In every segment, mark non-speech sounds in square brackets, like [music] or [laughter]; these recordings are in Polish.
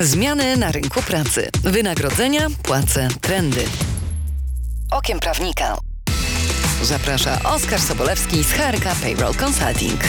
Zmiany na rynku pracy, wynagrodzenia, płace, trendy. Okiem prawnika. Zaprasza Oskar Sobolewski z HRK Payroll Consulting.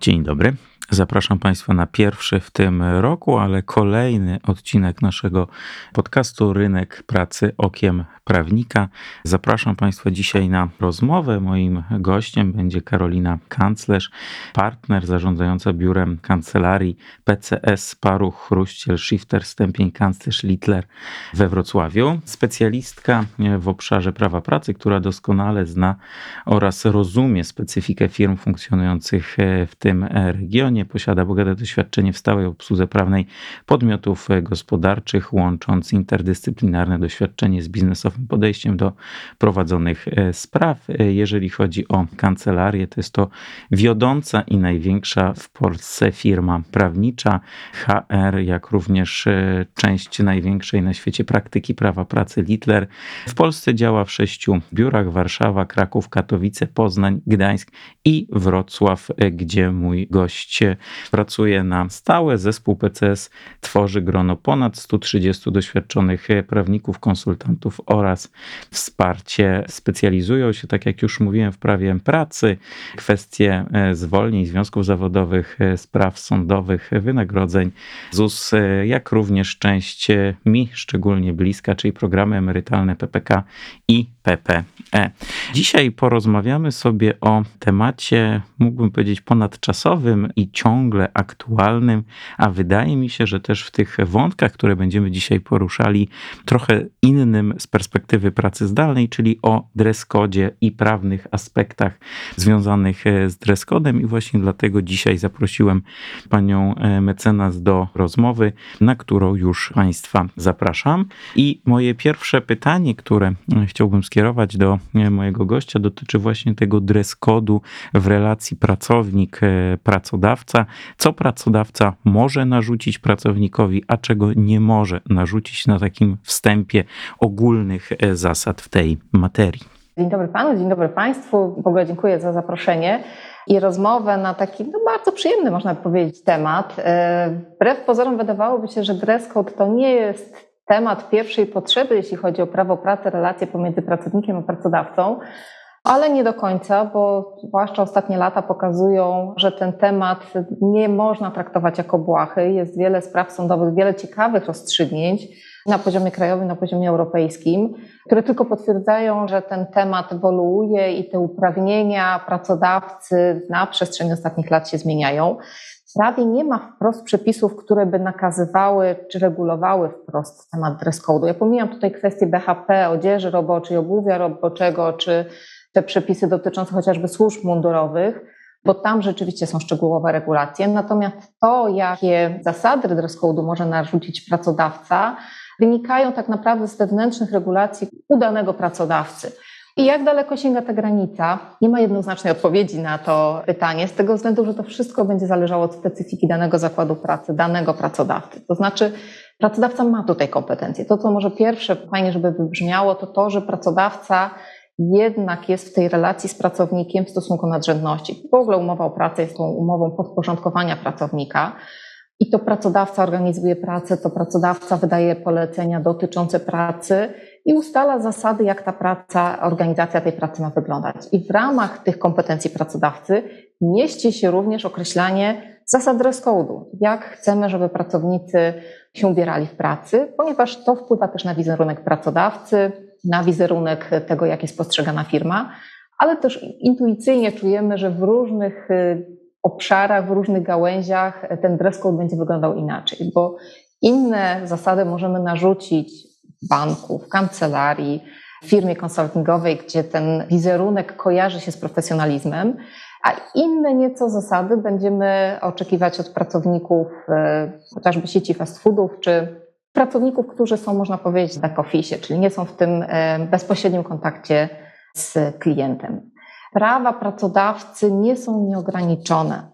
Dzień dobry. Zapraszam Państwa na pierwszy w tym roku, ale kolejny odcinek naszego podcastu Rynek Pracy Okiem Prawnika. Zapraszam Państwa dzisiaj na rozmowę. Moim gościem będzie Karolina Kanclerz, partner zarządzająca biurem kancelarii PCS Paruch Chruściel Shifter Stępień Kanclerz Littler we Wrocławiu. Specjalistka w obszarze prawa pracy, która doskonale zna oraz rozumie specyfikę firm funkcjonujących w tym regionie posiada bogate doświadczenie w stałej obsłudze prawnej podmiotów gospodarczych, łącząc interdyscyplinarne doświadczenie z biznesowym podejściem do prowadzonych e, spraw. E, jeżeli chodzi o kancelarię, to jest to wiodąca i największa w Polsce firma prawnicza HR, jak również e, część największej na świecie praktyki prawa pracy Littler. W Polsce działa w sześciu biurach: Warszawa, Kraków, Katowice, Poznań, Gdańsk i Wrocław, gdzie mój gość pracuje na stałe. Zespół PCS tworzy grono ponad 130 doświadczonych prawników, konsultantów oraz wsparcie. Specjalizują się, tak jak już mówiłem, w prawie pracy, kwestie e, zwolnień, związków zawodowych, e, spraw sądowych, wynagrodzeń, ZUS, e, jak również część mi szczególnie bliska, czyli programy emerytalne PPK i PPE. Dzisiaj porozmawiamy sobie o temacie, mógłbym powiedzieć, ponadczasowym i ciągle aktualnym, a wydaje mi się, że też w tych wątkach, które będziemy dzisiaj poruszali, trochę innym z perspektywy pracy zdalnej, czyli o dress code i prawnych aspektach związanych z dress codem i właśnie dlatego dzisiaj zaprosiłem panią e, mecenas do rozmowy, na którą już państwa zapraszam. I moje pierwsze pytanie, które e, chciałbym skierować do e, mojego gościa, dotyczy właśnie tego dress code'u w relacji pracownik-pracodawca. Co pracodawca może narzucić pracownikowi, a czego nie może narzucić na takim wstępie ogólnych e, zasad w tej materii. Dzień dobry panu, dzień dobry państwu. W ogóle dziękuję za zaproszenie i rozmowę na taki no, bardzo przyjemny, można powiedzieć, temat. E, wbrew pozorom wydawałoby się, że dress code to nie jest temat pierwszej potrzeby, jeśli chodzi o prawo pracy, relacje pomiędzy pracownikiem a pracodawcą, ale nie do końca, bo zwłaszcza ostatnie lata pokazują, że ten temat nie można traktować jako błahy. Jest wiele spraw sądowych, wiele ciekawych rozstrzygnięć na poziomie krajowym, na poziomie europejskim, które tylko potwierdzają, że ten temat ewoluuje i te uprawnienia pracodawcy na przestrzeni ostatnich lat się zmieniają. Prawie nie ma wprost przepisów, które by nakazywały czy regulowały wprost temat dress code'u. Ja pomijam tutaj kwestie BHP, odzieży roboczej, obuwia roboczego, czy te przepisy dotyczące chociażby służb mundurowych, bo tam rzeczywiście są szczegółowe regulacje. Natomiast to, jakie zasady dress code'u może narzucić pracodawca, wynikają tak naprawdę z wewnętrznych regulacji udanego pracodawcy. I jak daleko sięga ta granica? Nie ma jednoznacznej odpowiedzi na to pytanie, z tego względu, że to wszystko będzie zależało od specyfiki danego zakładu pracy, danego pracodawcy. To znaczy, pracodawca ma tutaj kompetencje. To, co może pierwsze fajnie, żeby wybrzmiało, to to, że pracodawca jednak jest w tej relacji z pracownikiem w stosunku nadrzędności. W ogóle umowa o pracę jest tą umową podporządkowania pracownika. I to pracodawca organizuje pracę, to pracodawca wydaje polecenia dotyczące pracy i ustala zasady, jak ta praca, organizacja tej pracy ma wyglądać. I w ramach tych kompetencji pracodawcy mieści się również określanie zasad dress code'u. Jak chcemy, żeby pracownicy się ubierali w pracy, ponieważ to wpływa też na wizerunek pracodawcy, na wizerunek tego, jak jest postrzegana firma, ale też intuicyjnie czujemy, że w różnych y, obszarach, w różnych gałęziach ten dress code będzie wyglądał inaczej, bo inne zasady możemy narzucić banku, w kancelarii, firmie konsultingowej, gdzie ten wizerunek kojarzy się z profesjonalizmem, a inne nieco zasady będziemy oczekiwać od pracowników e, chociażby sieci fast foodów, czy pracowników, którzy są, można powiedzieć, w back office, czyli nie są w tym e, bezpośrednim kontakcie z klientem. Prawa pracodawcy nie są nieograniczone.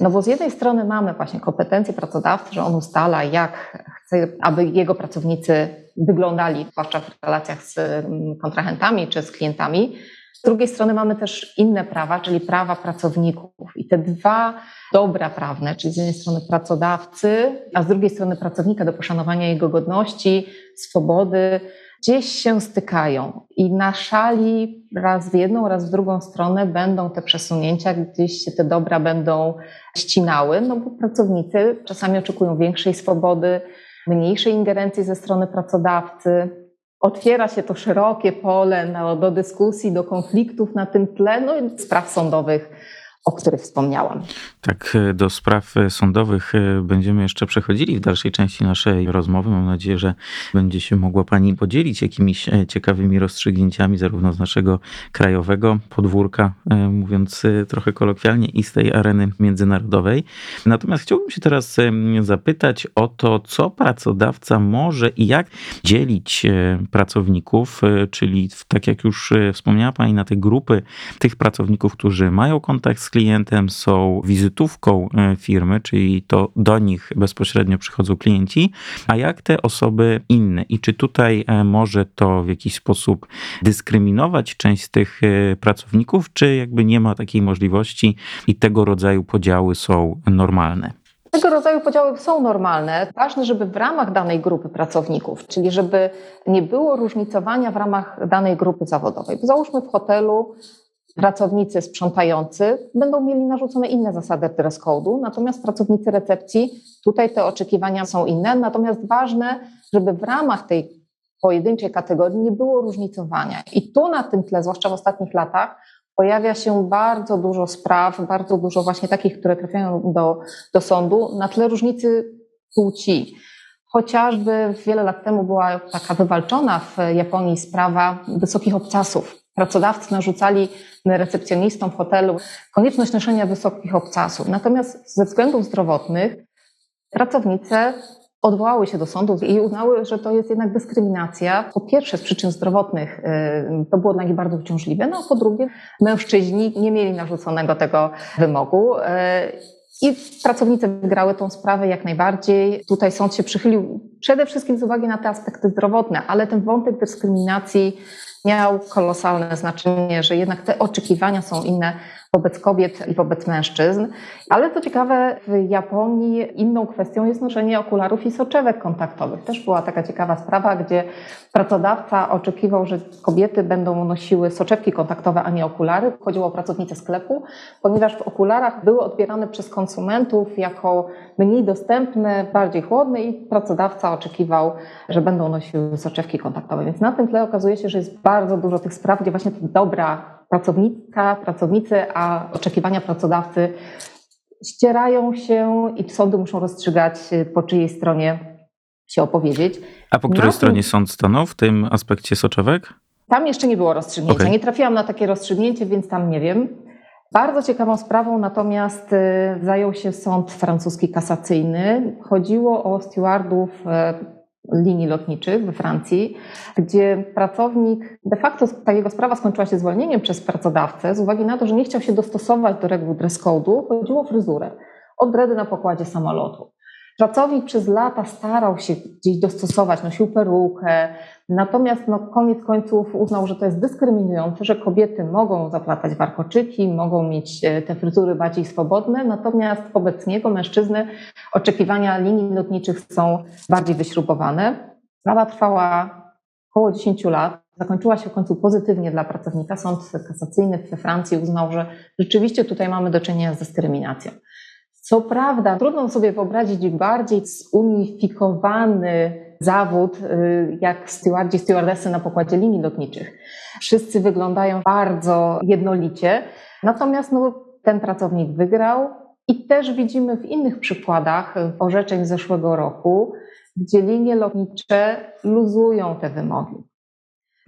No bo z jednej strony mamy właśnie kompetencje pracodawcy, że on ustala, jak chce, aby jego pracownicy wyglądali, zwłaszcza w relacjach z mm, kontrahentami czy z klientami, Z drugiej strony mamy też inne prawa, czyli prawa pracowników. I te dwa dobra prawne, czyli z jednej strony pracodawcy, a z drugiej strony pracownika do poszanowania jego godności, swobody, gdzieś się stykają. I na szali raz w jedną, raz w drugą stronę będą te przesunięcia, gdzieś się te dobra będą ścinały, no bo pracownicy czasami oczekują większej swobody, mniejszej ingerencji ze strony pracodawcy. Otwiera się to szerokie pole do dyskusji, do konfliktów na tym tle, no i spraw sądowych o których wspomniałam. Tak, e, do spraw e, sądowych e, będziemy jeszcze przechodzili w dalszej części naszej rozmowy. Mam nadzieję, że będzie się mogła Pani podzielić jakimiś ciekawymi rozstrzygnięciami, zarówno z naszego krajowego podwórka, mówiąc trochę kolokwialnie, i z tej areny międzynarodowej. Natomiast chciałbym się teraz zapytać o to, co pracodawca może i jak dzielić pracowników, czyli tak jak już wspomniała Pani, na te grupy tych pracowników, którzy mają kontakt z klientem, są wizytówką e, firmy, czyli to do nich bezpośrednio przychodzą klienci, a jak te osoby inne i czy tutaj e, może to w jakiś sposób dyskryminować część z tych e, pracowników, czy jakby nie ma takiej możliwości i tego rodzaju podziały są normalne? Tego rodzaju podziały są normalne. Ważne, żeby w ramach danej grupy pracowników, czyli żeby nie było różnicowania w ramach danej grupy zawodowej. Załóżmy w hotelu pracownicy sprzątający będą mieli narzucone inne zasady dress code'u, natomiast pracownicy recepcji, tutaj te oczekiwania są inne, natomiast ważne, żeby w ramach tej pojedynczej kategorii nie było różnicowania. I tu na tym tle, zwłaszcza w ostatnich latach, pojawia się bardzo dużo spraw, bardzo dużo właśnie takich, które trafiają do, do sądu na tle różnicy płci. Chociażby wiele lat temu była taka wywalczona w Japonii sprawa wysokich obcasów. Pracodawcy narzucali recepcjonistom w hotelu konieczność noszenia wysokich obcasów. Natomiast ze względów zdrowotnych pracownice odwołały się do sądów i uznały, że to jest jednak dyskryminacja. Po pierwsze z przyczyn zdrowotnych y, to było dla nich bardzo uciążliwe, no a po drugie mężczyźni nie mieli narzuconego tego wymogu. Y, I pracownice wygrały tą sprawę jak najbardziej. Tutaj sąd się przychylił przede wszystkim z uwagi na te aspekty zdrowotne, ale ten wątek dyskryminacji miał kolosalne znaczenie, że jednak te oczekiwania są inne wobec kobiet i wobec mężczyzn. Ale co ciekawe, w Japonii inną kwestią jest noszenie okularów i soczewek kontaktowych. Też była taka ciekawa sprawa, gdzie pracodawca oczekiwał, że kobiety będą nosiły soczewki kontaktowe, a nie okulary. Chodziło o pracownice sklepu, ponieważ w okularach były odbierane przez konsumentów jako mniej dostępne, bardziej chłodne i pracodawca oczekiwał, że będą nosiły soczewki kontaktowe. Więc na tym tle okazuje się, że jest bardzo dużo tych spraw, gdzie właśnie dobra pracownika, pracownicy, a oczekiwania pracodawcy ścierają się i sądy muszą rozstrzygać, po czyjej stronie się opowiedzieć. A po której stronie sąd stanął w tym aspekcie soczewek? Tam jeszcze nie było rozstrzygnięcia. Okay. Nie trafiłam na takie rozstrzygnięcie, więc tam nie wiem. Bardzo ciekawą sprawą natomiast y, zajął się sąd francuski kasacyjny. Chodziło o stewardów y, linii lotniczych we Francji, gdzie pracownik, de facto ta jego sprawa skończyła się zwolnieniem przez pracodawcę z uwagi na to, że nie chciał się dostosować do reguł dress code'u, chodziło o fryzurę, od dredy na pokładzie samolotu. Pracownik przez lata starał się gdzieś dostosować, nosił perukę, natomiast no, koniec końców uznał, że to jest dyskryminujące, że kobiety mogą zaplatać warkoczyki, mogą mieć e, te fryzury bardziej swobodne, natomiast wobec niego mężczyzny oczekiwania linii lotniczych są bardziej wyśrubowane. Sprawa trwała około 10 lat. Zakończyła się w końcu pozytywnie dla pracownika. Sąd kasacyjny we Francji uznał, że rzeczywiście tutaj mamy do czynienia z dyskryminacją. Co prawda, trudno sobie wyobrazić bardziej zunifikowany zawód y, jak stewardzi, stewardessy na pokładzie linii lotniczych. Wszyscy wyglądają bardzo jednolicie, natomiast no, ten pracownik wygrał i też widzimy w innych przykładach orzeczeń z zeszłego roku, gdzie linie lotnicze luzują te wymogi.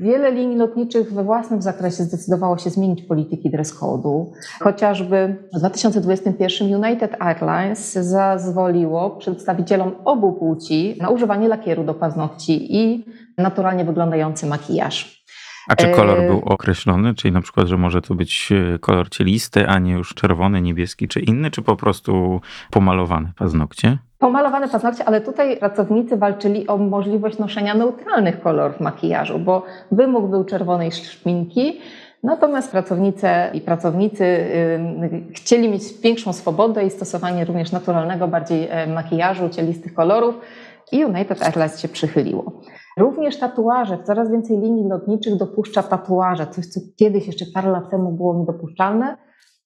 Wiele linii lotniczych we własnym zakresie zdecydowało się zmienić polityki dress code'u. Chociażby w 2021 United Airlines zezwoliło przedstawicielom obu płci na używanie lakieru do paznokci i naturalnie wyglądający makijaż. A czy kolor e, był określony? Czyli na przykład, że może to być e, kolor cielisty, a nie już czerwony, niebieski czy inny, czy po prostu pomalowane paznokcie? Pomalowane paznokcie, ale tutaj pracownicy walczyli o możliwość noszenia neutralnych kolorów makijażu, bo wymóg był czerwonej szminki, Natomiast pracownice i pracownicy chcieli mieć większą swobodę i stosowanie również naturalnego bardziej e, makijażu, cielistych kolorów i United Airlines się przychyliło. Również tatuaże, coraz więcej linii lotniczych dopuszcza tatuaże, coś co kiedyś jeszcze parę lat temu było niedopuszczalne.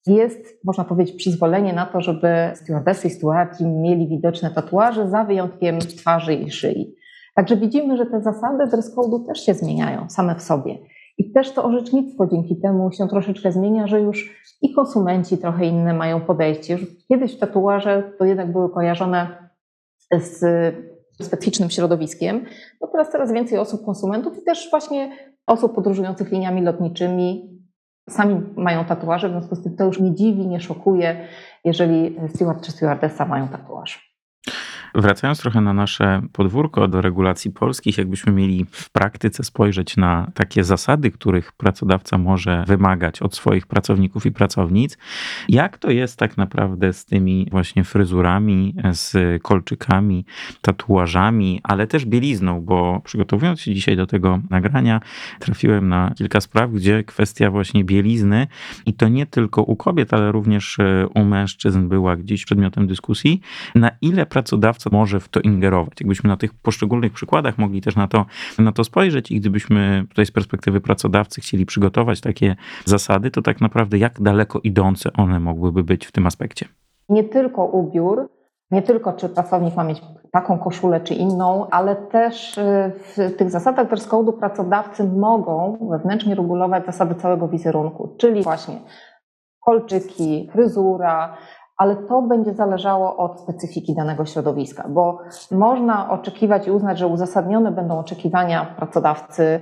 Jest, można powiedzieć, przyzwolenie na to, żeby stewardessy i stewardzi mieli widoczne tatuaże za wyjątkiem twarzy i szyi. Także widzimy, że te zasady dress code'u też się zmieniają same w sobie. I też to orzecznictwo dzięki temu się troszeczkę zmienia, że już i konsumenci trochę inne mają podejście. Już kiedyś tatuaże to jednak były kojarzone z specyficznym środowiskiem. No teraz coraz więcej osób, konsumentów i też właśnie osób podróżujących liniami lotniczymi sami mają tatuaże, w związku z tym to już nie dziwi, nie szokuje, jeżeli steward czy stewardessa mają tatuaż. Wracając trochę na nasze podwórko do regulacji polskich, jakbyśmy mieli w praktyce spojrzeć na takie zasady, których pracodawca może wymagać od swoich pracowników i pracownic, jak to jest tak naprawdę z tymi właśnie fryzurami, z kolczykami, tatuażami, ale też bielizną, bo przygotowując się dzisiaj do tego nagrania, trafiłem na kilka spraw, gdzie kwestia właśnie bielizny i to nie tylko u kobiet, ale również e, u mężczyzn była gdzieś przedmiotem dyskusji, na ile pracodawca co może w to ingerować. Jakbyśmy na tych poszczególnych przykładach mogli też na to, na to spojrzeć i gdybyśmy tutaj z perspektywy pracodawcy chcieli przygotować takie zasady, to tak naprawdę jak daleko idące one mogłyby być w tym aspekcie? Nie tylko ubiór, nie tylko czy pracownik ma mieć taką koszulę czy inną, ale też y, w tych zasadach dress code'u pracodawcy mogą wewnętrznie regulować zasady całego wizerunku, czyli właśnie kolczyki, fryzura, ale to będzie zależało od specyfiki danego środowiska, bo można oczekiwać i uznać, że uzasadnione będą oczekiwania pracodawcy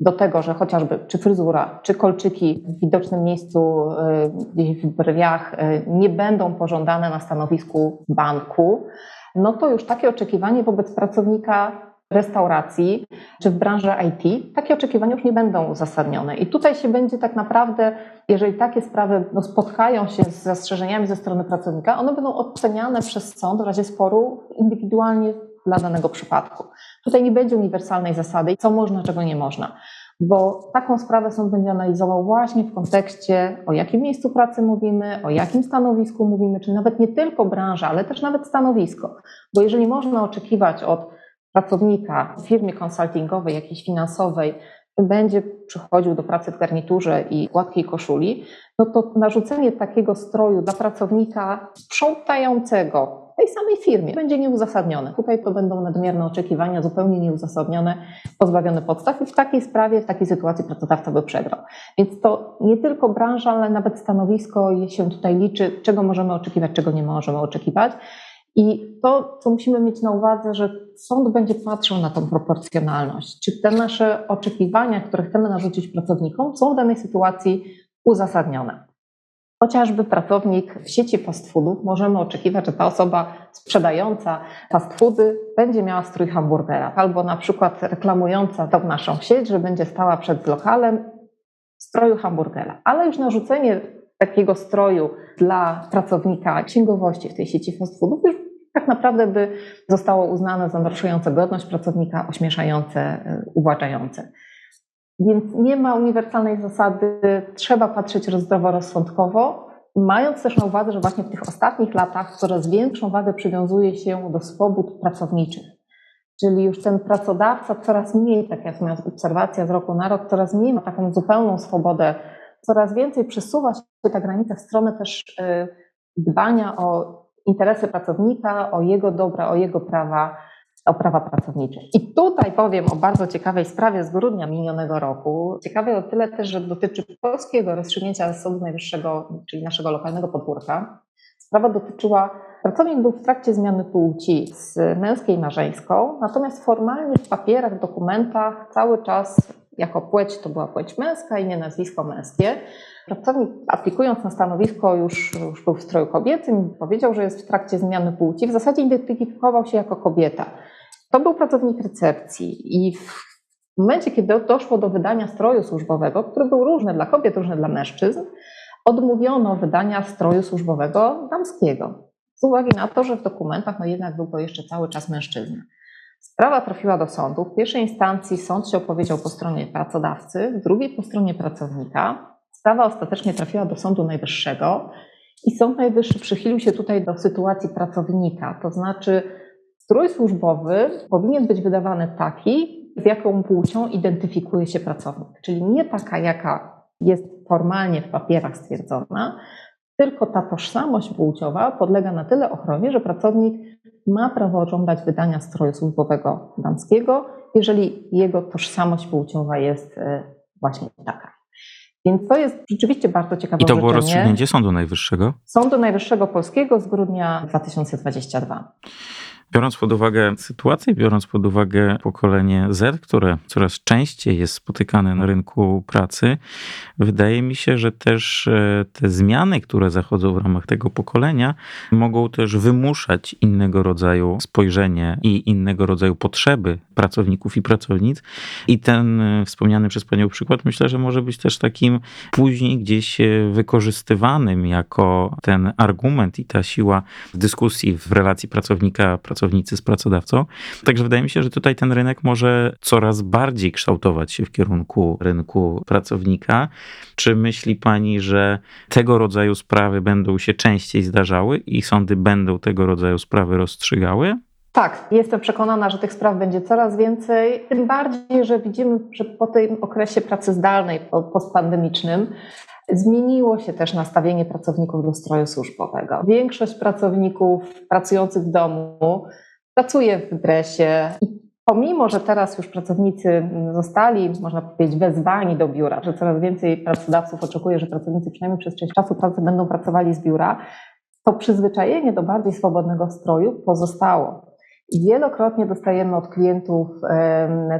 do tego, że chociażby czy fryzura, czy kolczyki w widocznym miejscu y, gdzieś w brwiach y, nie będą pożądane na stanowisku banku, no to już takie oczekiwanie wobec pracownika restauracji czy w branży IT, takie oczekiwania już nie będą uzasadnione. I tutaj się będzie tak naprawdę, jeżeli takie sprawy no, spotkają się z zastrzeżeniami ze strony pracownika, one będą oceniane przez sąd w razie sporu indywidualnie dla danego przypadku. Tutaj nie będzie uniwersalnej zasady, co można, czego nie można. Bo taką sprawę sąd będzie analizował właśnie w kontekście, o jakim miejscu pracy mówimy, o jakim stanowisku mówimy, czy nawet nie tylko branża, ale też nawet stanowisko. Bo jeżeli można oczekiwać od pracownika w firmie konsultingowej, jakiejś finansowej, będzie przychodził do pracy w garniturze i gładkiej koszuli, no to narzucenie takiego stroju dla pracownika sprzątającego tej samej firmie będzie nieuzasadnione. Tutaj to będą nadmierne oczekiwania, zupełnie nieuzasadnione, pozbawione podstaw i w takiej sprawie, w takiej sytuacji pracodawca by przegrał. Więc to nie tylko branża, ale nawet stanowisko się tutaj liczy, czego możemy oczekiwać, czego nie możemy oczekiwać. I to, co musimy mieć na uwadze, że sąd będzie patrzył na tą proporcjonalność. Czy te nasze oczekiwania, które chcemy narzucić pracownikom, są w danej sytuacji uzasadnione. Chociażby pracownik w sieci fast foodów, możemy oczekiwać, że ta osoba sprzedająca fast foody będzie miała strój hamburgera, albo na przykład reklamująca tą naszą sieć, że będzie stała przed lokalem w stroju hamburgera. Ale już narzucenie takiego stroju dla pracownika księgowości w tej sieci fast foodów już tak naprawdę by zostało uznane za naruszające godność pracownika, ośmieszające, y, uwłaczające. Więc nie ma uniwersalnej zasady, trzeba patrzeć zdroworozsądkowo, mając też na uwadze, że właśnie w tych ostatnich latach coraz większą wagę przywiązuje się do swobód pracowniczych. Czyli już ten pracodawca coraz mniej, tak jak moja obserwacja z roku na rok, coraz mniej ma taką zupełną swobodę, coraz więcej przesuwa się ta granica w stronę też y, dbania o interesy pracownika, o jego dobra, o jego prawa, o prawa pracownicze. I tutaj powiem o bardzo ciekawej sprawie z grudnia minionego roku. Ciekawej o tyle też, że dotyczy polskiego rozstrzygnięcia Sądu Najwyższego, czyli naszego lokalnego podwórka. Sprawa dotyczyła, pracownik był w trakcie zmiany płci z męskiej na żeńską, natomiast formalnie w papierach, dokumentach cały czas jako płeć to była płeć męska i nie nazwisko męskie. Pracownik aplikując na stanowisko już, już był w stroju kobiecym, powiedział, że jest w trakcie zmiany płci. W zasadzie identyfikował się jako kobieta. To był pracownik recepcji i w momencie, kiedy doszło do wydania stroju służbowego, który był różny dla kobiet, różny dla mężczyzn, odmówiono wydania stroju służbowego damskiego. Z uwagi na to, że w dokumentach no jednak był to jeszcze cały czas mężczyzna. Sprawa trafiła do sądu. W pierwszej instancji sąd się opowiedział po stronie pracodawcy, w drugiej po stronie pracownika. Sprawa ostatecznie trafiła do Sądu Najwyższego i Sąd Najwyższy przychylił się tutaj do sytuacji pracownika, to znaczy strój służbowy powinien być wydawany taki, z jaką płcią identyfikuje się pracownik, czyli nie taka, jaka jest formalnie w papierach stwierdzona, tylko ta tożsamość płciowa podlega na tyle ochronie, że pracownik ma prawo żądać wydania stroju służbowego damskiego, jeżeli jego tożsamość płciowa jest e, właśnie taka. Więc to jest rzeczywiście bardzo ciekawe I to było orzeczenie rozstrzygnięcie Sądu Najwyższego? Sądu Najwyższego Polskiego z grudnia 2022. Biorąc pod uwagę sytuację, biorąc pod uwagę pokolenie Z, które coraz częściej jest spotykane na rynku pracy, wydaje mi się, że też e, te zmiany, które zachodzą w ramach tego pokolenia, mogą też wymuszać innego rodzaju spojrzenie i innego rodzaju potrzeby pracowników i pracownic. I ten e, wspomniany przez Panią przykład myślę, że może być też takim później gdzieś e, wykorzystywanym jako ten argument i ta siła w dyskusji w relacji pracownika-pracownika pracownicy z pracodawcą. Także wydaje mi się, że tutaj ten rynek może coraz bardziej kształtować się w kierunku rynku pracownika. Czy myśli pani, że tego rodzaju sprawy będą się częściej zdarzały i sądy będą tego rodzaju sprawy rozstrzygały? Tak, jestem przekonana, że tych spraw będzie coraz więcej. Tym bardziej, że widzimy, że po tym okresie pracy zdalnej, postpandemicznym, Zmieniło się też nastawienie pracowników do stroju służbowego. Większość pracowników pracujących w domu pracuje w dresie pomimo, że teraz już pracownicy zostali, można powiedzieć, wezwani do biura, że coraz więcej pracodawców oczekuje, że pracownicy przynajmniej przez część czasu pracy będą pracowali z biura, to przyzwyczajenie do bardziej swobodnego stroju pozostało. Wielokrotnie dostajemy od klientów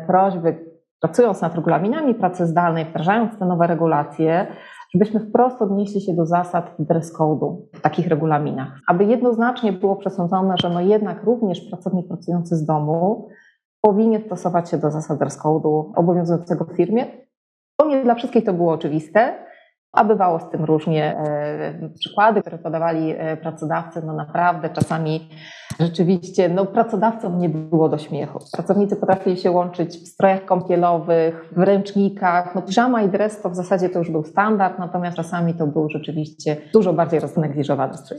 prośby, pracując nad regulaminami pracy zdalnej, wdrażając te nowe regulacje, żebyśmy wprost odnieśli się do zasad dress code'u w takich regulaminach, aby jednoznacznie było przesądzone, że no jednak również pracownik pracujący z domu powinien stosować się do zasad dress code'u obowiązującego w firmie. To nie dla wszystkich to było oczywiste, a bywało z tym różnie. E, przykłady, które podawali e, pracodawcy, no naprawdę czasami rzeczywiście no, pracodawcom nie było do śmiechu. Pracownicy potrafili się łączyć w strojach kąpielowych, w ręcznikach. No, piżama i dres to w zasadzie to już był standard, natomiast czasami to był rzeczywiście dużo bardziej roznegliżowany strój.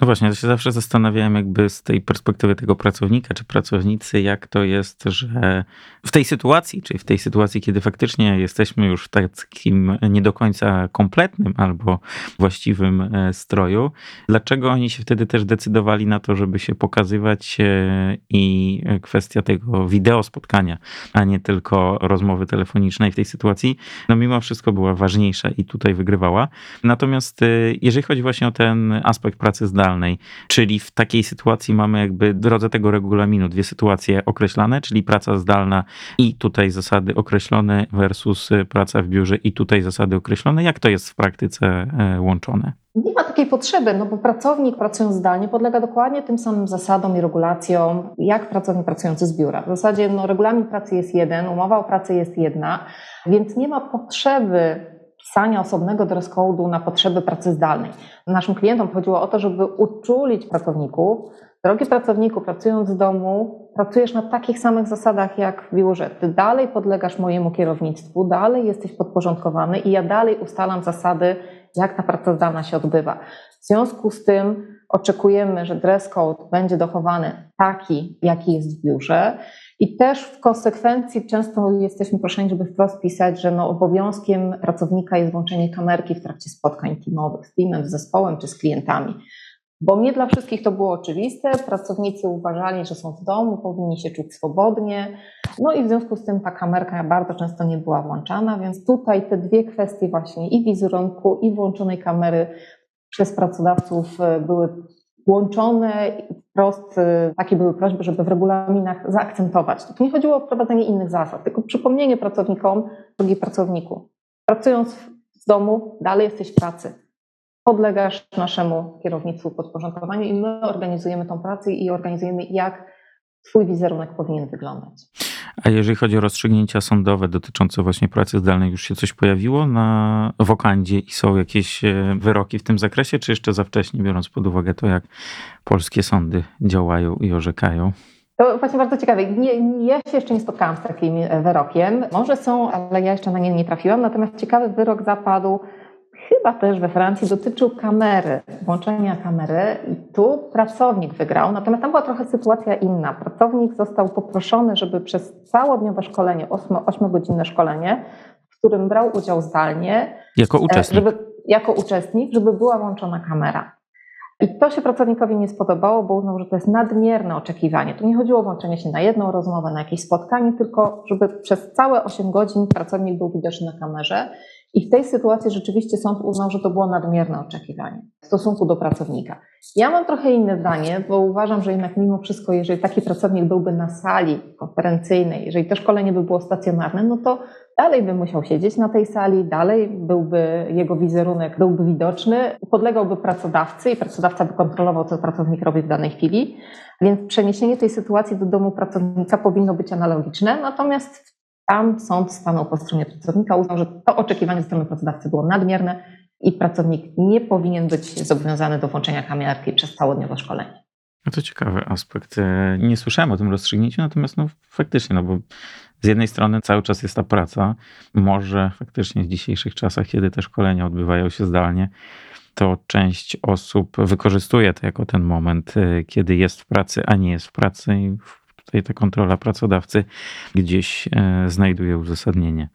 No właśnie, ja się zawsze zastanawiałem jakby z tej perspektywy tego pracownika czy pracownicy, jak to jest, że w tej sytuacji, czyli w tej sytuacji, kiedy faktycznie jesteśmy już w takim nie do końca kompletnym albo właściwym e, stroju, dlaczego oni się wtedy też decydowali na to, żeby się pokazywać e, i kwestia tego wideo spotkania, a nie tylko rozmowy telefonicznej w tej sytuacji, no mimo wszystko była ważniejsza i tutaj wygrywała. Natomiast e, jeżeli chodzi właśnie o ten aspekt pracy zdalnej, Czyli w takiej sytuacji mamy jakby w drodze tego regulaminu dwie sytuacje określane, czyli praca zdalna i tutaj zasady określone versus praca w biurze i tutaj zasady określone. Jak to jest w praktyce e, łączone? Nie ma takiej potrzeby, no bo pracownik pracując zdalnie podlega dokładnie tym samym zasadom i regulacjom, jak pracownik pracujący z biura. W zasadzie no, regulamin pracy jest jeden, umowa o pracy jest jedna, więc nie ma potrzeby pisania osobnego dress code'u na potrzeby pracy zdalnej. Naszym klientom chodziło o to, żeby uczulić pracowników. Drogi pracowniku, pracując z domu, pracujesz na takich samych zasadach jak w biurze. Ty dalej podlegasz mojemu kierownictwu, dalej jesteś podporządkowany i ja dalej ustalam zasady, jak ta praca zdalna się odbywa. W związku z tym oczekujemy, że dress code będzie dochowany taki, jaki jest w biurze. I też w konsekwencji często jesteśmy proszeni, żeby wprost pisać, że no obowiązkiem pracownika jest włączenie kamerki w trakcie spotkań teamowych z teamem, z zespołem czy z klientami. Bo nie dla wszystkich to było oczywiste. Pracownicy uważali, że są w domu, powinni się czuć swobodnie. No i w związku z tym ta kamerka bardzo często nie była włączana, więc tutaj te dwie kwestie właśnie i wizerunku, i włączonej kamery przez pracodawców e, były łączone wprost y, takie były prośby, żeby w regulaminach zaakcentować. To nie chodziło o wprowadzenie innych zasad, tylko przypomnienie pracownikom, drogi pracowniku, pracując w domu, dalej jesteś w pracy. Podlegasz naszemu kierownictwu podporządkowaniu i my organizujemy tą pracę i organizujemy, jak Twój wizerunek powinien wyglądać. A jeżeli chodzi o rozstrzygnięcia sądowe dotyczące właśnie pracy zdalnej, już się coś pojawiło na wokandzie i są jakieś e, wyroki w tym zakresie, czy jeszcze za wcześnie, biorąc pod uwagę to, jak polskie sądy działają i orzekają? To właśnie bardzo ciekawe. Nie, ja się jeszcze nie spotkałam z takim wyrokiem. Może są, ale ja jeszcze na nie nie trafiłam. Natomiast ciekawy wyrok zapadł chyba też we Francji, dotyczył kamery, włączenia kamery i tu pracownik wygrał, natomiast tam była trochę sytuacja inna. Pracownik został poproszony, żeby przez całodniowe szkolenie, 8-godzinne szkolenie, w którym brał udział zdalnie. Jako uczestnik. Żeby, jako uczestnik, żeby była włączona kamera. I to się pracownikowi nie spodobało, bo uznał, że to jest nadmierne oczekiwanie. Tu nie chodziło o włączenie się na jedną rozmowę, na jakieś spotkanie, tylko żeby przez całe 8 godzin pracownik był widoczny na kamerze. I w tej sytuacji rzeczywiście sąd uznał, że to było nadmierne oczekiwanie w stosunku do pracownika. Ja mam trochę inne zdanie, bo uważam, że jednak mimo wszystko, jeżeli taki pracownik byłby na sali konferencyjnej, jeżeli to szkolenie by było stacjonarne, no to dalej by musiał siedzieć na tej sali, dalej byłby jego wizerunek byłby widoczny, podlegałby pracodawcy i pracodawca by kontrolował, co pracownik robi w danej chwili. Więc przeniesienie tej sytuacji do domu pracownika powinno być analogiczne, natomiast tam sąd stanął po stronie pracownika, uznał, że to oczekiwanie ze strony pracodawcy było nadmierne i pracownik nie powinien być zobowiązany do włączenia kamerki przez całodniowe szkolenie. No to ciekawy aspekt. E, nie słyszałem o tym rozstrzygnięciu, natomiast no faktycznie, no bo z jednej strony cały czas jest ta praca. Może faktycznie w dzisiejszych czasach, kiedy te szkolenia odbywają się zdalnie, to część osób wykorzystuje to jako ten moment, e, kiedy jest w pracy, a nie jest w pracy i tutaj ta kontrola pracodawcy gdzieś e, znajduje uzasadnienie.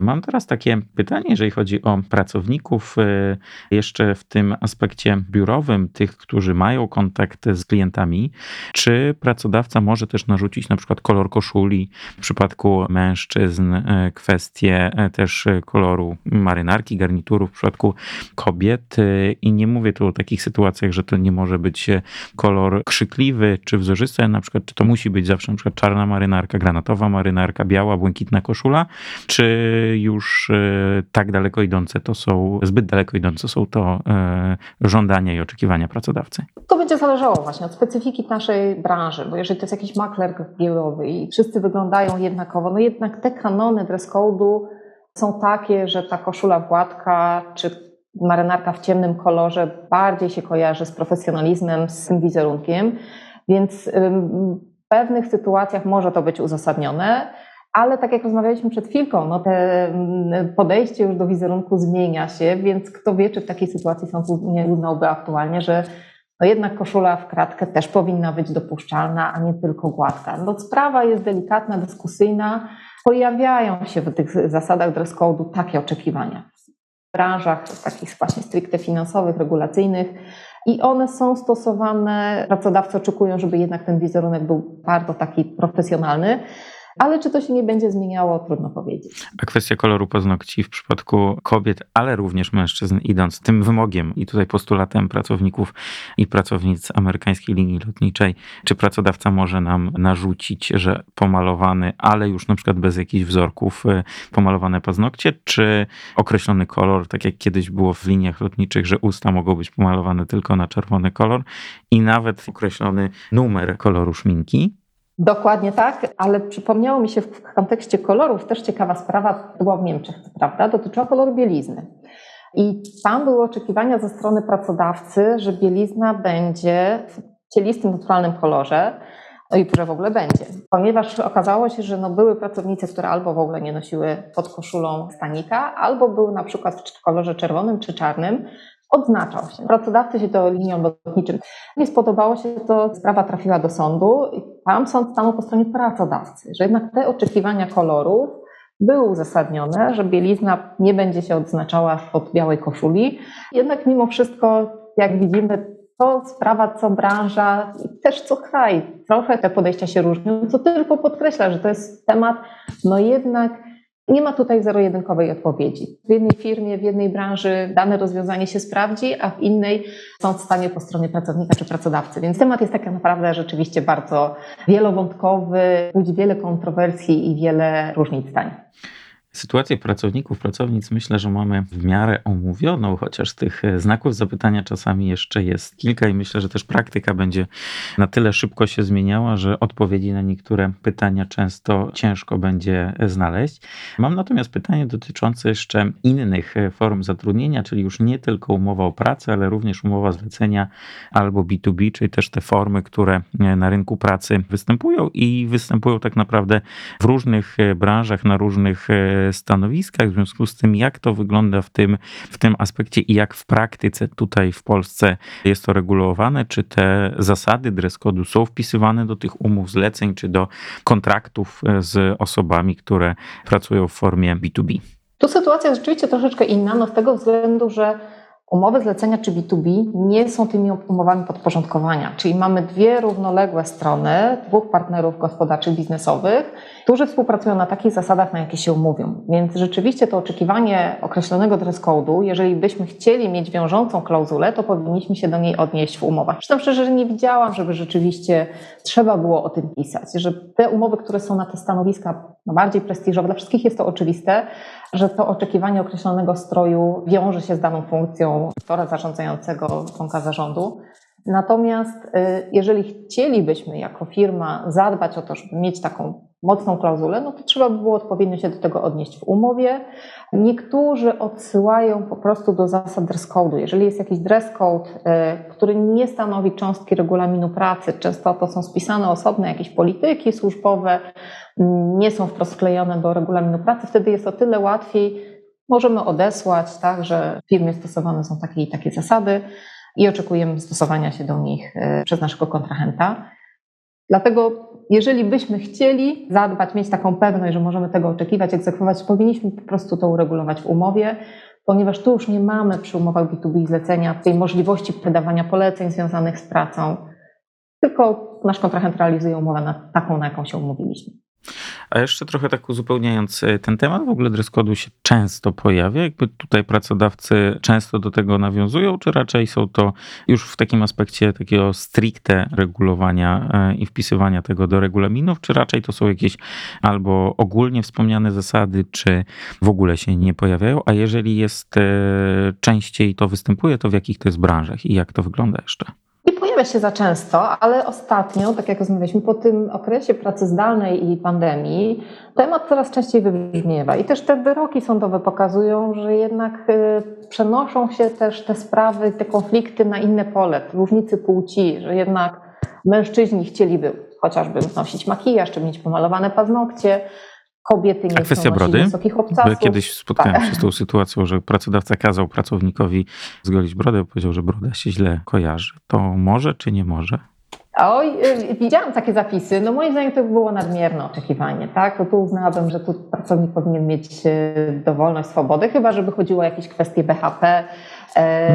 Mam teraz takie pytanie, jeżeli chodzi o pracowników, e, jeszcze w tym aspekcie biurowym, tych, którzy mają kontakt z klientami, czy pracodawca może też narzucić na przykład kolor koszuli, w przypadku mężczyzn e, kwestie też koloru marynarki, garniturów, w przypadku kobiet? I nie mówię tu o takich sytuacjach, że to nie może być kolor krzykliwy czy wzorzysty, na przykład czy to musi być zawsze na przykład czarna marynarka, granatowa marynarka, biała, błękitna koszula, czy już e, tak daleko idące to są, zbyt daleko idące są to e, żądania i oczekiwania pracodawcy? To będzie zależało właśnie od specyfiki naszej branży, bo jeżeli to jest jakiś makler giełdowy i wszyscy wyglądają jednakowo, no jednak te kanony dress code'u są takie, że ta koszula gładka czy marynarka w ciemnym kolorze bardziej się kojarzy z profesjonalizmem, z tym wizerunkiem, więc w pewnych sytuacjach może to być uzasadnione, ale tak jak rozmawialiśmy przed chwilką, no te mm, podejście już do wizerunku zmienia się, więc kto wie, czy w takiej sytuacji sąd nie uznałby aktualnie, że no jednak koszula w kratkę też powinna być dopuszczalna, a nie tylko gładka. No sprawa jest delikatna, dyskusyjna. Pojawiają się w tych zasadach dress code'u takie oczekiwania. W branżach takich właśnie stricte finansowych, regulacyjnych i one są stosowane, pracodawcy oczekują, żeby jednak ten wizerunek był bardzo taki profesjonalny. Ale czy to się nie będzie zmieniało, trudno powiedzieć. A kwestia koloru paznokci w przypadku kobiet, ale również mężczyzn, idąc tym wymogiem. I tutaj postulatem pracowników i pracownic amerykańskiej linii lotniczej, czy pracodawca może nam narzucić, że pomalowany, ale już na przykład bez jakichś wzorków, y, pomalowane paznokcie, czy określony kolor, tak jak kiedyś było w liniach lotniczych, że usta mogą być pomalowane tylko na czerwony kolor i nawet określony numer koloru szminki, Dokładnie tak, ale przypomniało mi się w kontekście kolorów też ciekawa sprawa, była w Niemczech, prawda, dotyczyła koloru bielizny. I tam były oczekiwania ze strony pracodawcy, że bielizna będzie w cielistym, naturalnym kolorze, no i że w ogóle będzie. Ponieważ okazało się, że no były pracownice, które albo w ogóle nie nosiły pod koszulą stanika, albo były na przykład w kolorze czerwonym czy czarnym, odznaczał się. Pracodawcy się to linią lotniczym. Nie spodobało się to, sprawa trafiła do sądu i tam sąd stanął po stronie pracodawcy, że jednak te oczekiwania kolorów były uzasadnione, że bielizna nie będzie się odznaczała od białej koszuli. Jednak mimo wszystko, jak widzimy, to sprawa co branża i też co kraj. Trochę te podejścia się różnią, co tylko podkreśla, że to jest temat, no jednak nie ma tutaj zero-jedynkowej odpowiedzi. W jednej firmie, w jednej branży dane rozwiązanie się sprawdzi, a w innej sąd stanie po stronie pracownika czy pracodawcy. Więc temat jest tak naprawdę rzeczywiście bardzo wielowątkowy, budzi wiele kontrowersji i wiele różnic zdań. Sytuację pracowników, pracownic myślę, że mamy w miarę omówioną, chociaż tych znaków zapytania czasami jeszcze jest kilka i myślę, że też praktyka będzie na tyle szybko się zmieniała, że odpowiedzi na niektóre pytania często ciężko będzie znaleźć. Mam natomiast pytanie dotyczące jeszcze innych form zatrudnienia, czyli już nie tylko umowa o pracę, ale również umowa zlecenia albo B2B, czyli też te formy, które na rynku pracy występują i występują tak naprawdę w różnych branżach, na różnych stanowiskach. W związku z tym, jak to wygląda w tym, w tym aspekcie i jak w praktyce tutaj w Polsce jest to regulowane, czy te zasady dress są wpisywane do tych umów zleceń, czy do kontraktów z osobami, które pracują w formie B2B. Tu sytuacja jest rzeczywiście troszeczkę inna, no z tego względu, że Umowy zlecenia czy B2B nie są tymi umowami podporządkowania, czyli mamy dwie równoległe strony, dwóch partnerów gospodarczych, biznesowych, którzy współpracują na takich zasadach, na jakie się umówią. Więc rzeczywiście to oczekiwanie określonego dress code'u, jeżeli byśmy chcieli mieć wiążącą klauzulę, to powinniśmy się do niej odnieść w umowach. Zresztą szczerze nie widziałam, żeby rzeczywiście trzeba było o tym pisać, że te umowy, które są na te stanowiska bardziej prestiżowe, dla wszystkich jest to oczywiste, że to oczekiwanie określonego stroju wiąże się z daną funkcją aktora zarządzającego, członka zarządu. Natomiast y, jeżeli chcielibyśmy jako firma zadbać o to, żeby mieć taką mocną klauzulę, no to trzeba by było odpowiednio się do tego odnieść w umowie. Niektórzy odsyłają po prostu do zasad dress code'u. Jeżeli jest jakiś dress code, y, który nie stanowi cząstki regulaminu pracy, często to są spisane osobne jakieś polityki służbowe, nie są wprost sklejone do regulaminu pracy, wtedy jest o tyle łatwiej, możemy odesłać, tak, że w firmie stosowane są takie i takie zasady i oczekujemy stosowania się do nich e, przez naszego kontrahenta. Dlatego, jeżeli byśmy chcieli zadbać, mieć taką pewność, że możemy tego oczekiwać, egzekwować, powinniśmy po prostu to uregulować w umowie, ponieważ tu już nie mamy przy umowach B2B zlecenia tej możliwości wydawania poleceń związanych z pracą, tylko nasz kontrahent realizuje umowę na taką, na jaką się umówiliśmy. A jeszcze trochę tak uzupełniając e, ten temat, w ogóle dress code'u się często pojawia. Jakby tutaj pracodawcy często do tego nawiązują, czy raczej są to już w takim aspekcie takiego stricte regulowania e, i wpisywania tego do regulaminów, czy raczej to są jakieś albo ogólnie wspomniane zasady, czy w ogóle się nie pojawiają? A jeżeli jest e, częściej to występuje, to w jakich to jest branżach i jak to wygląda jeszcze? Pojawia się za często, ale ostatnio, tak jak rozmawialiśmy, po tym okresie pracy zdalnej i pandemii, temat coraz częściej wybrzmiewa. I też te wyroki sądowe pokazują, że jednak y, przenoszą się też te sprawy, te konflikty na inne pole, różnicy płci, że jednak mężczyźni chcieliby chociażby nosić makijaż, czy mieć pomalowane paznokcie, kobiety nie A kwestia brody? wysokich obcasów. Bo kiedyś spotkałem tak. się z tą sytuacją, że pracodawca kazał pracownikowi zgolić brodę, powiedział, że broda się źle kojarzy. To może czy nie może? Oj, y, widziałam takie zapisy. No moim zdaniem to było nadmierne oczekiwanie, tak? To tu uznałabym, że tu pracownik powinien mieć y, dowolność, swobodę, chyba żeby chodziło o jakieś kwestie BHP.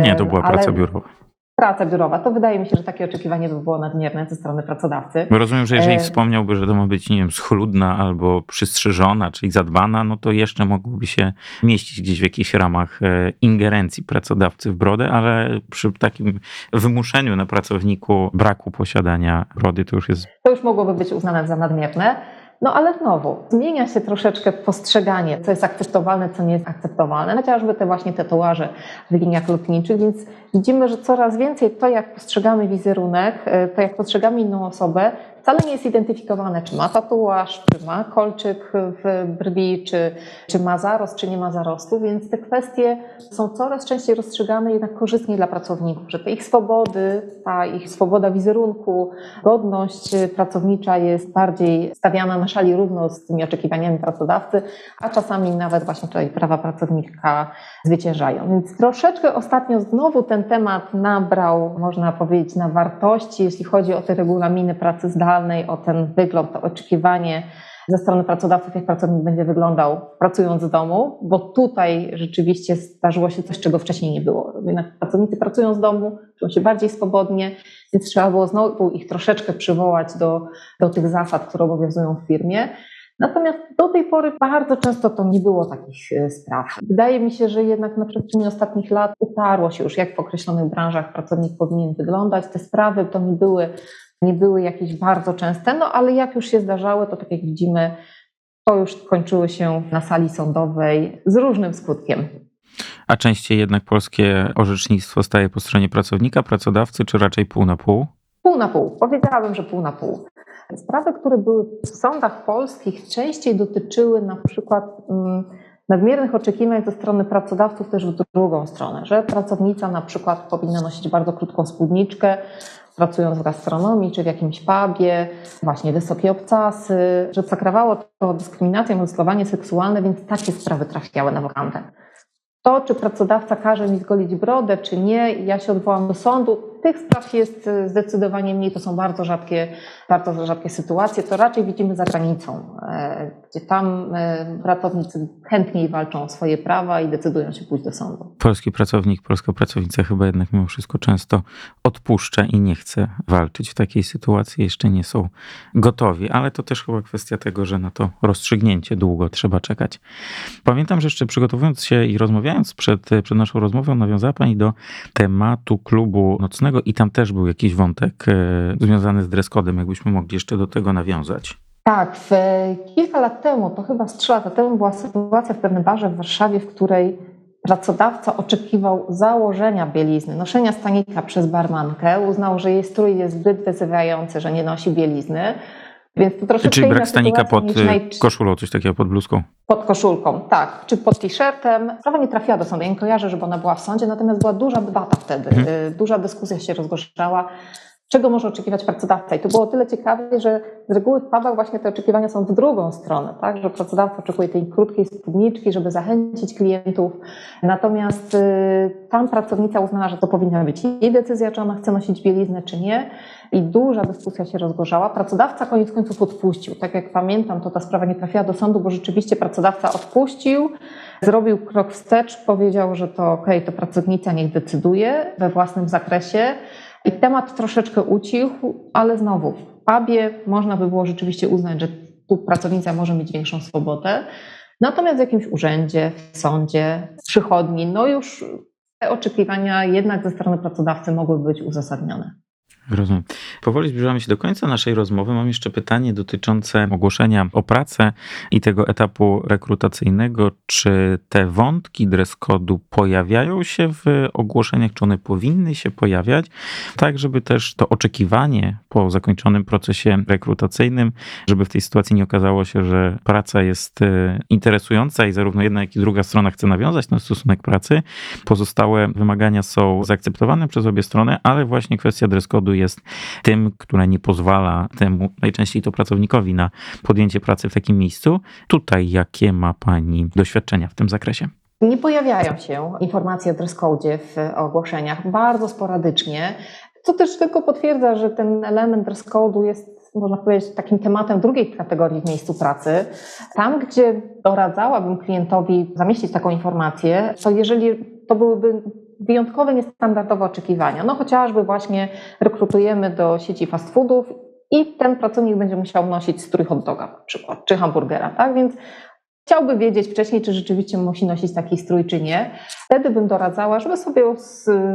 Nie, to była ale... praca biurowa praca biurowa, to wydaje mi się, że takie oczekiwanie by było nadmierne ze strony pracodawcy. Bo rozumiem, że jeżeli e... wspomniałby, że to ma być, nie wiem, schludna albo przystrzyżona, czyli zadbana, no to jeszcze mogłoby się mieścić gdzieś w jakichś ramach e, ingerencji pracodawcy w brodę, ale przy takim wymuszeniu na pracowniku braku posiadania brody to już jest... To już mogłoby być uznane za nadmierne. No ale znowu, zmienia się troszeczkę postrzeganie, co jest akceptowalne, co nie jest akceptowalne, chociażby te właśnie tatuaże w liniach lotniczych, więc widzimy, że coraz więcej to, jak postrzegamy wizerunek, e, to jak postrzegamy inną osobę, wcale nie jest identyfikowane, czy ma tatuaż, czy ma kolczyk w brwi, czy, czy ma zarost, czy nie ma zarostu, więc te kwestie są coraz częściej rozstrzygane jednak korzystnie dla pracowników, że te ich swobody, ta ich swoboda wizerunku, godność pracownicza jest bardziej stawiana na szali równo z tymi oczekiwaniami pracodawcy, a czasami nawet właśnie tutaj prawa pracownika zwyciężają. Więc troszeczkę ostatnio znowu ten temat nabrał, można powiedzieć, na wartości, jeśli chodzi o te regulaminy pracy zdalnej, o ten wygląd, to oczekiwanie ze strony pracodawców, jak pracownik będzie wyglądał pracując z domu, bo tutaj rzeczywiście zdarzyło się coś, czego wcześniej nie było. Jednak pracownicy pracują z domu, czują się bardziej swobodnie, więc trzeba było znowu ich troszeczkę przywołać do, do tych zasad, które obowiązują w firmie. Natomiast do tej pory bardzo często to nie było takich e, spraw. Wydaje mi się, że jednak na przestrzeni ostatnich lat utarło się już, jak w określonych branżach pracownik powinien wyglądać. Te sprawy to nie były, nie były jakieś bardzo częste, no ale jak już się zdarzały, to tak jak widzimy, to już kończyły się na sali sądowej z różnym skutkiem. A częściej jednak polskie orzecznictwo staje po stronie pracownika, pracodawcy, czy raczej pół na pół? Pół na pół. Powiedziałabym, że pół na pół. Sprawy, które były w sądach polskich, częściej dotyczyły na przykład mm, nadmiernych oczekiwań ze strony pracodawców też w drugą stronę, że pracownica na przykład powinna nosić bardzo krótką spódniczkę, pracując w gastronomii czy w jakimś pubie, właśnie wysokie obcasy, że zakrawało to dyskryminację, molestowanie seksualne, więc takie sprawy trafiały na wokandę. To, czy pracodawca każe mi zgolić brodę, czy nie, ja się odwołam do sądu, tych spraw jest e, zdecydowanie mniej, to są bardzo rzadkie, bardzo rzadkie sytuacje, to raczej widzimy za granicą, e, gdzie tam e, pracownicy chętniej walczą o swoje prawa i decydują się pójść do sądu. Polski pracownik, polska pracownica chyba jednak mimo wszystko często odpuszcza i nie chce walczyć w takiej sytuacji, jeszcze nie są gotowi, ale to też chyba kwestia tego, że na to rozstrzygnięcie długo trzeba czekać. Pamiętam, że jeszcze przygotowując się i rozmawiając przed, przed naszą rozmową, nawiązała Pani do tematu klubu nocnego i tam też był jakiś wątek e, związany z dress codem. Jakbyśmy mogli jeszcze do tego nawiązać. Tak, w, kilka lat temu, to chyba z trzy lata temu, była sytuacja w pewnym barze w Warszawie, w której pracodawca oczekiwał założenia bielizny, noszenia stanika przez barmankę, uznał, że jej strój jest zbyt wyzywający, że nie nosi bielizny. Więc to troszeczkę Czyli brak stanika pod koszulą, coś takiego, pod bluzką? Pod koszulką, tak. Czy pod t-shirtem. Sprawa nie trafiła do sądu. Ja nie kojarzę, żeby ona była w sądzie, natomiast była duża debata wtedy. Mhm. Y, duża dyskusja się rozgorzała czego może oczekiwać pracodawca. I to było tyle ciekawe, że z reguły w pubach właśnie te oczekiwania są w drugą stronę, tak? że pracodawca oczekuje tej krótkiej spódniczki, żeby zachęcić klientów. Natomiast y, tam pracownica uznała, że to powinna być jej decyzja, czy ona chce nosić bieliznę, czy nie. I duża dyskusja się rozgorzała. Pracodawca koniec końców odpuścił. Tak jak pamiętam, to ta sprawa nie trafiła do sądu, bo rzeczywiście pracodawca odpuścił, zrobił krok wstecz, powiedział, że to ok, to pracownica niech decyduje we własnym zakresie. I temat troszeczkę ucichł, ale znowu w pubie można by było rzeczywiście uznać, że tu pracownica może mieć większą swobodę. Natomiast w jakimś urzędzie, w sądzie, w przychodni, no już te oczekiwania jednak ze strony pracodawcy mogły być uzasadnione. Rozumiem. Powoli zbliżamy się do końca naszej rozmowy. Mam jeszcze pytanie dotyczące ogłoszenia o pracę i tego etapu rekrutacyjnego. Czy te wątki dress code'u pojawiają się w ogłoszeniach, czy one powinny się pojawiać, tak żeby też to oczekiwanie po zakończonym procesie rekrutacyjnym, żeby w tej sytuacji nie okazało się, że praca jest e, interesująca i zarówno jedna, jak i druga strona chce nawiązać ten stosunek pracy. Pozostałe wymagania są zaakceptowane przez obie strony, ale właśnie kwestia dress code'u jest tym, które nie pozwala temu, najczęściej to pracownikowi, na podjęcie pracy w takim miejscu. Tutaj jakie ma Pani doświadczenia w tym zakresie? Nie pojawiają się informacje o dress w ogłoszeniach, bardzo sporadycznie, co też tylko potwierdza, że ten element dress code'u jest można powiedzieć, takim tematem drugiej kategorii w miejscu pracy. Tam, gdzie doradzałabym klientowi zamieścić taką informację, to jeżeli to byłyby wyjątkowe, niestandardowe oczekiwania. No chociażby właśnie rekrutujemy do sieci fast foodów i ten pracownik będzie musiał nosić strój hot doga na przykład, czy hamburgera, tak? Więc chciałby wiedzieć wcześniej, czy rzeczywiście musi nosić taki strój, czy nie. Wtedy bym doradzała, żeby sobie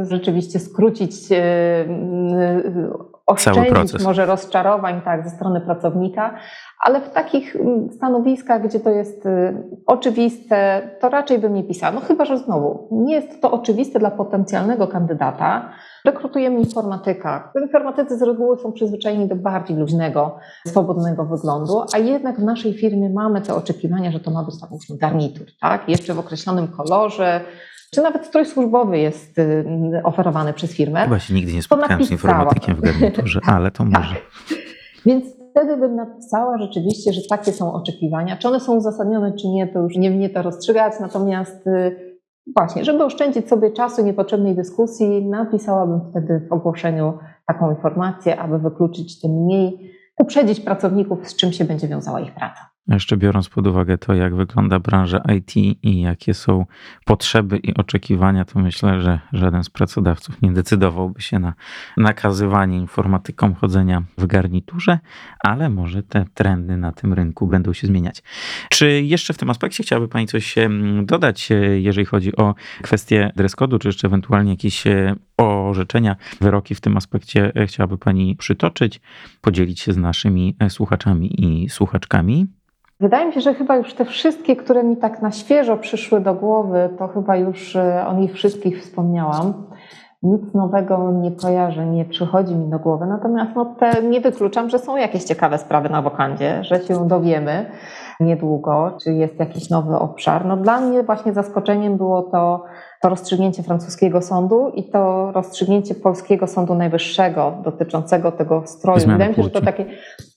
rzeczywiście skrócić, e, e, oszczędzić może rozczarowań tak, ze strony pracownika, ale w takich stanowiskach, gdzie to jest y, oczywiste, to raczej bym nie pisała. No chyba, że znowu nie jest to oczywiste dla potencjalnego kandydata. Rekrutujemy informatyka. Informatycy z reguły są przyzwyczajeni do bardziej luźnego, swobodnego wyglądu, a jednak w naszej firmie mamy te oczekiwania, że to ma być załóżmy garnitur, tak? Jeszcze w określonym kolorze, czy nawet strój służbowy jest y, oferowany przez firmę. Chyba się nigdy nie spotkałem z informatykiem w garniturze, [laughs] ale to może. Tak. Więc wtedy bym napisała rzeczywiście, że takie są oczekiwania. Czy one są uzasadnione, czy nie, to już nie mnie to rozstrzygać. Natomiast y, właśnie, żeby oszczędzić sobie czasu niepotrzebnej dyskusji, napisałabym wtedy w ogłoszeniu taką informację, aby wykluczyć tym mniej, uprzedzić pracowników, z czym się będzie wiązała ich praca. Jeszcze biorąc pod uwagę to, jak wygląda branża IT i jakie są potrzeby i oczekiwania, to myślę, że żaden z pracodawców nie decydowałby się na nakazywanie informatykom chodzenia w garniturze, ale może te trendy na tym rynku będą się zmieniać. Czy jeszcze w tym aspekcie chciałaby Pani coś dodać, e, jeżeli chodzi o kwestię dress code'u, czy jeszcze ewentualnie jakieś e, orzeczenia, wyroki w tym aspekcie e, chciałaby Pani przytoczyć, podzielić się z naszymi słuchaczami i słuchaczkami? Wydaje mi się, że chyba już te wszystkie, które mi tak na świeżo przyszły do głowy, to chyba już e, o nich wszystkich wspomniałam. Nic nowego nie kojarzę, nie przychodzi mi do głowy. Natomiast no, te, nie wykluczam, że są jakieś ciekawe sprawy na wokandzie, że się dowiemy niedługo, czy jest jakiś nowy obszar. No, dla mnie właśnie zaskoczeniem było to, to rozstrzygnięcie francuskiego sądu i to rozstrzygnięcie polskiego sądu najwyższego dotyczącego tego stroju. Zmiany Wydaje mi się, że to takie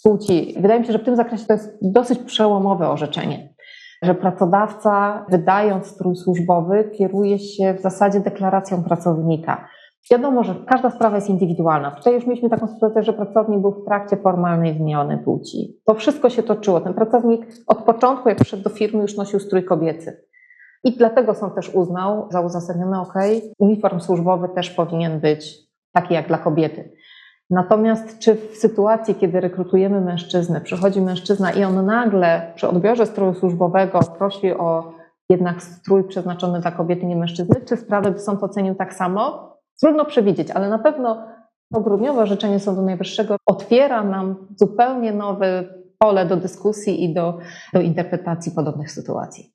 płci. Wydaje mi się, że w tym zakresie to jest dosyć przełomowe orzeczenie. Że pracodawca, wydając strój służbowy, kieruje się w zasadzie deklaracją pracownika. Wiadomo, że każda sprawa jest indywidualna. Tutaj już mieliśmy taką sytuację, że pracownik był w trakcie formalnej zmiany płci. To wszystko się toczyło. Ten pracownik od początku, jak przyszedł do firmy, już nosił strój kobiecy. I dlatego sąd też uznał za uzasadnione, ok, uniform służbowy też powinien być taki jak dla kobiety. Natomiast czy w sytuacji, kiedy rekrutujemy mężczyznę, przychodzi mężczyzna i on nagle przy odbiorze stroju służbowego prosi o jednak strój przeznaczony dla kobiety, nie mężczyzny, czy sprawę by sąd ocenił tak samo? Trudno przewidzieć, ale na pewno to grudniowe orzeczenie Sądu Najwyższego otwiera nam zupełnie nowe pole do dyskusji i do, do interpretacji podobnych sytuacji.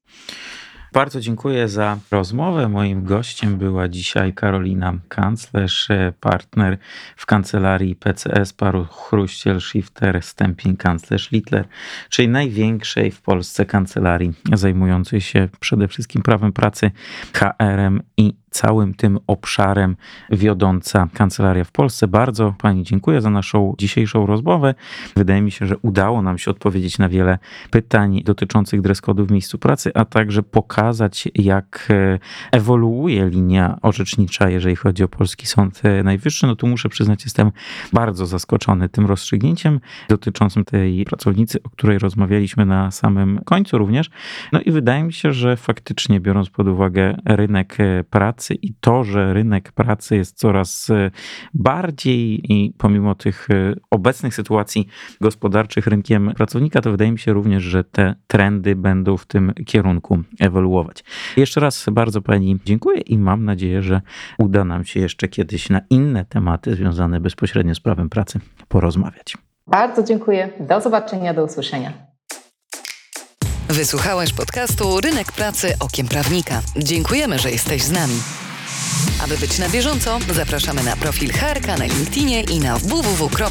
Bardzo dziękuję za rozmowę. Moim gościem była dzisiaj Karolina Kanclerz, partner w kancelarii PCS Paru Chruściel Shifter Stemping Kanclerz Littler, czyli największej w Polsce kancelarii zajmującej się przede wszystkim prawem pracy, HR-em i całym tym obszarem wiodąca kancelaria w Polsce. Bardzo Pani dziękuję za naszą dzisiejszą rozmowę. Wydaje mi się, że udało nam się odpowiedzieć na wiele pytań dotyczących dress w miejscu pracy, a także pokazać, jak e, ewoluuje linia orzecznicza, jeżeli chodzi o Polski Sąd Najwyższy. No tu muszę przyznać, jestem bardzo zaskoczony tym rozstrzygnięciem dotyczącym tej pracownicy, o której rozmawialiśmy na samym końcu również. No i wydaje mi się, że faktycznie biorąc pod uwagę rynek e, pracy i to, że rynek pracy jest coraz e, bardziej i pomimo tych e, obecnych sytuacji gospodarczych rynkiem pracownika, to wydaje mi się również, że te trendy będą w tym kierunku ewoluować. Jeszcze raz bardzo Pani dziękuję i mam nadzieję, że uda nam się jeszcze kiedyś na inne tematy związane bezpośrednio z prawem pracy porozmawiać. Bardzo dziękuję. Do zobaczenia, do usłyszenia. Wysłuchałeś podcastu Rynek Pracy Okiem Prawnika. Dziękujemy, że jesteś z nami. Aby być na bieżąco, zapraszamy na profil HRK na LinkedInie i na www.hrk.pl.